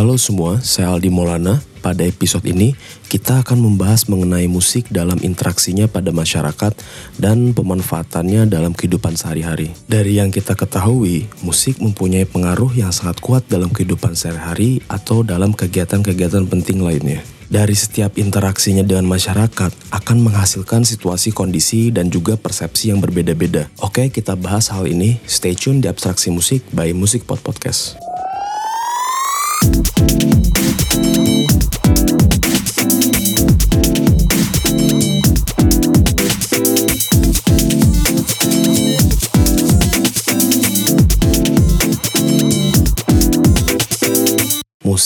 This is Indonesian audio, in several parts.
Halo semua, saya Aldi Maulana. Pada episode ini, kita akan membahas mengenai musik dalam interaksinya pada masyarakat dan pemanfaatannya dalam kehidupan sehari-hari. Dari yang kita ketahui, musik mempunyai pengaruh yang sangat kuat dalam kehidupan sehari-hari atau dalam kegiatan-kegiatan penting lainnya. Dari setiap interaksinya dengan masyarakat akan menghasilkan situasi kondisi dan juga persepsi yang berbeda-beda. Oke, kita bahas hal ini. Stay tune di Abstraksi Musik by Music Pod Podcast.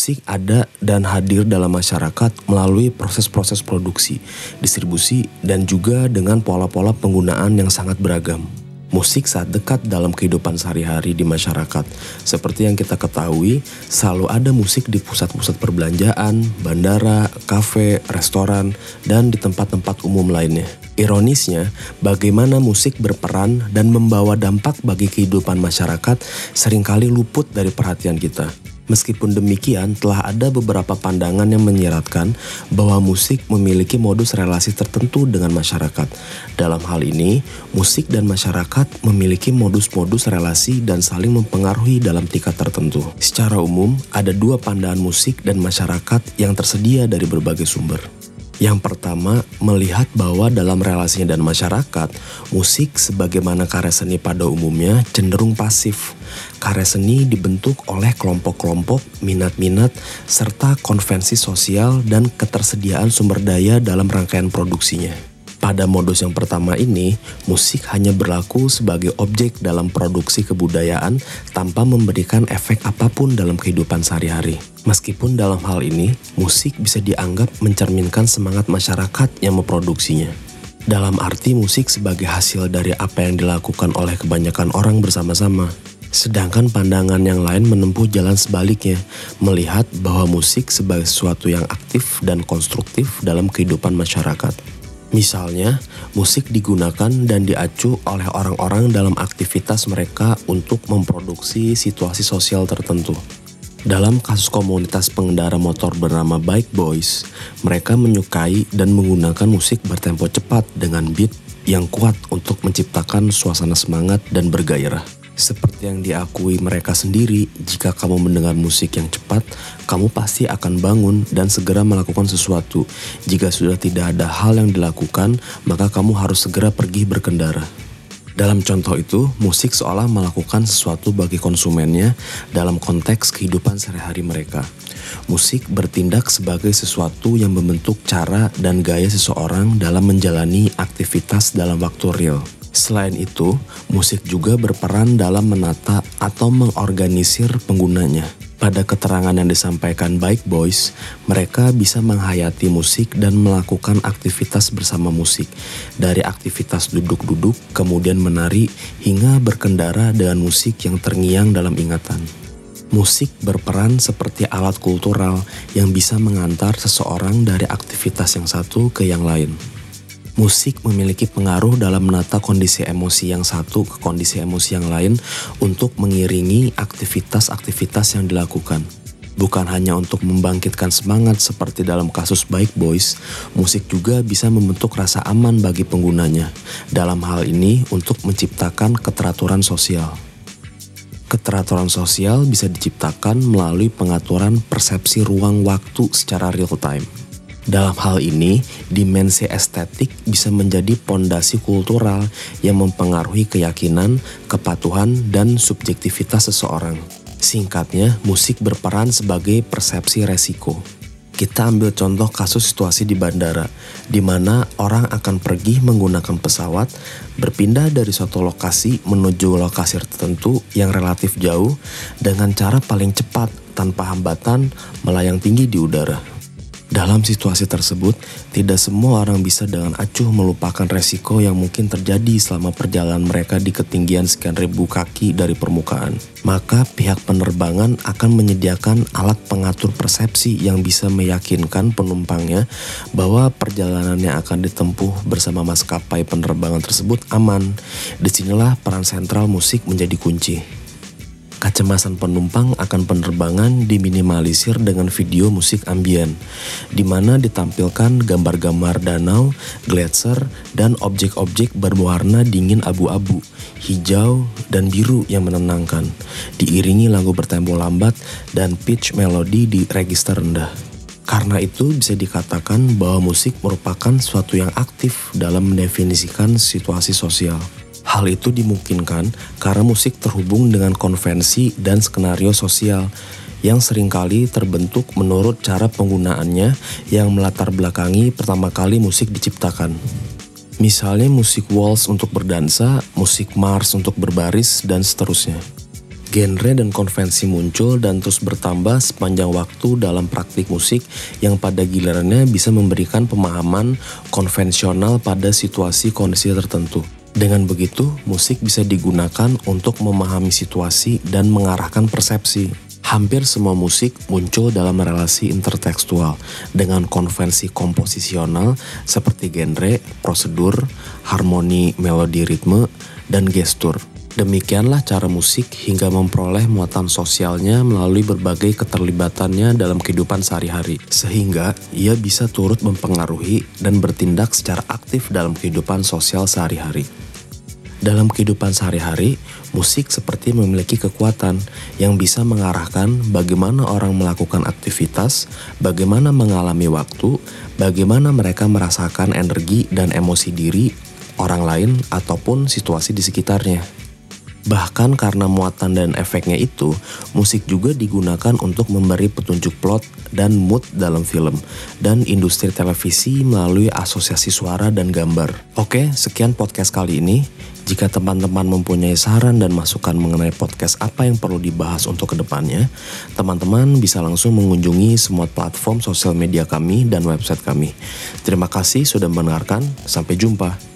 Musik ada dan hadir dalam masyarakat melalui proses-proses produksi, distribusi, dan juga dengan pola-pola penggunaan yang sangat beragam. Musik saat dekat dalam kehidupan sehari-hari di masyarakat. Seperti yang kita ketahui, selalu ada musik di pusat-pusat perbelanjaan, bandara, kafe, restoran, dan di tempat-tempat umum lainnya. Ironisnya, bagaimana musik berperan dan membawa dampak bagi kehidupan masyarakat sering kali luput dari perhatian kita. Meskipun demikian, telah ada beberapa pandangan yang menyeratkan bahwa musik memiliki modus relasi tertentu dengan masyarakat. Dalam hal ini, musik dan masyarakat memiliki modus-modus relasi dan saling mempengaruhi dalam tingkat tertentu. Secara umum, ada dua pandangan musik dan masyarakat yang tersedia dari berbagai sumber. Yang pertama, melihat bahwa dalam relasinya dan masyarakat, musik sebagaimana karya seni pada umumnya cenderung pasif. Karya seni dibentuk oleh kelompok-kelompok, minat-minat, serta konvensi sosial dan ketersediaan sumber daya dalam rangkaian produksinya. Pada modus yang pertama ini, musik hanya berlaku sebagai objek dalam produksi kebudayaan tanpa memberikan efek apa pun dalam kehidupan sehari-hari. Meskipun dalam hal ini, musik bisa dianggap mencerminkan semangat masyarakat yang memproduksinya. Dalam arti musik sebagai hasil dari apa yang dilakukan oleh kebanyakan orang bersama-sama. Sedangkan pandangan yang lain menempuh jalan sebaliknya, melihat bahwa musik sebagai sesuatu yang aktif dan konstruktif dalam kehidupan masyarakat. Misalnya, musik digunakan dan diacu oleh orang-orang dalam aktivitas mereka untuk memproduksi situasi sosial tertentu. Dalam kasus komunitas pengendara motor bernama Bike Boys, mereka menyukai dan menggunakan musik bertempo cepat dengan beat yang kuat untuk menciptakan suasana semangat dan bergairah. Seperti yang diakui mereka sendiri, jika kamu mendengar musik yang cepat, kamu pasti akan bangun dan segera melakukan sesuatu. Jika sudah tidak ada hal yang dilakukan, maka kamu harus segera pergi berkendara. Dalam contoh itu, musik seolah melakukan sesuatu bagi konsumennya dalam konteks kehidupan sehari-hari mereka. Musik bertindak sebagai sesuatu yang membentuk cara dan gaya seseorang dalam menjalani aktivitas dalam waktu real. Selain itu, musik juga berperan dalam menata atau mengorganisir penggunanya. Pada keterangan yang disampaikan Bike Boys, mereka bisa menghayati musik dan melakukan aktivitas bersama musik. Dari aktivitas duduk-duduk, kemudian menari, hingga berkendara dengan musik yang terngiang dalam ingatan. Musik berperan seperti alat kultural yang bisa mengantar seseorang dari aktivitas yang satu ke yang lain musik memiliki pengaruh dalam menata kondisi emosi yang satu ke kondisi emosi yang lain untuk mengiringi aktivitas-aktivitas yang dilakukan. Bukan hanya untuk membangkitkan semangat seperti dalam kasus Baik Boys, musik juga bisa membentuk rasa aman bagi penggunanya. Dalam hal ini untuk menciptakan keteraturan sosial. Keteraturan sosial bisa diciptakan melalui pengaturan persepsi ruang waktu secara real time. Dalam hal ini, dimensi estetik bisa menjadi pondasi kultural yang mempengaruhi keyakinan, kepatuhan, dan subjektivitas seseorang. Singkatnya, musik berperan sebagai persepsi resiko. Kita ambil contoh kasus situasi di bandara, di mana orang akan pergi menggunakan pesawat, berpindah dari suatu lokasi menuju lokasi tertentu yang relatif jauh dengan cara paling cepat tanpa hambatan melayang tinggi di udara. Dalam situasi tersebut, tidak semua orang bisa dengan acuh melupakan resiko yang mungkin terjadi selama perjalanan mereka di ketinggian sekian ribu kaki dari permukaan. Maka pihak penerbangan akan menyediakan alat pengatur persepsi yang bisa meyakinkan penumpangnya bahwa perjalanan yang akan ditempuh bersama maskapai penerbangan tersebut aman. Di sinilah peran sentral musik menjadi kunci. Kecemasan penumpang akan penerbangan diminimalisir dengan video musik ambien, di mana ditampilkan gambar-gambar danau, gletser, dan objek-objek berwarna dingin abu-abu, hijau, dan biru yang menenangkan, diiringi lagu bertempo lambat dan pitch melodi di register rendah. Karena itu bisa dikatakan bahwa musik merupakan suatu yang aktif dalam mendefinisikan situasi sosial. Hal itu dimungkinkan karena musik terhubung dengan konvensi dan skenario sosial yang sering kali terbentuk menurut cara penggunaannya yang melatar belakangi pertama kali musik diciptakan. Misalnya musik waltz untuk berdansa, musik mars untuk berbaris, dan seterusnya. Genre dan konvensi muncul dan terus bertambah sepanjang waktu dalam praktik musik yang pada gilirannya bisa memberikan pemahaman konvensional pada situasi kondisi tertentu. Dengan begitu, musik bisa digunakan untuk memahami situasi dan mengarahkan persepsi. Hampir semua musik muncul dalam relasi intertekstual dengan konvensi komposisional seperti genre, prosedur, harmoni, melodi, ritme, dan gestur. Demikianlah cara musik hingga memperoleh muatan sosialnya melalui berbagai keterlibatannya dalam kehidupan sehari-hari, sehingga ia bisa turut mempengaruhi dan bertindak secara aktif dalam kehidupan sosial sehari-hari. Dalam kehidupan sehari-hari, musik seperti memiliki kekuatan yang bisa mengarahkan bagaimana orang melakukan aktivitas, bagaimana mengalami waktu, bagaimana mereka merasakan energi dan emosi diri, orang lain, ataupun situasi di sekitarnya. Bahkan karena muatan dan efeknya itu, musik juga digunakan untuk memberi petunjuk plot dan mood dalam film dan industri televisi melalui asosiasi suara dan gambar. Oke, sekian podcast kali ini. Jika teman-teman mempunyai saran dan masukan mengenai podcast apa yang perlu dibahas untuk ke depannya, teman-teman bisa langsung mengunjungi semua platform sosial media kami dan website kami. Terima kasih sudah mendengarkan, sampai jumpa.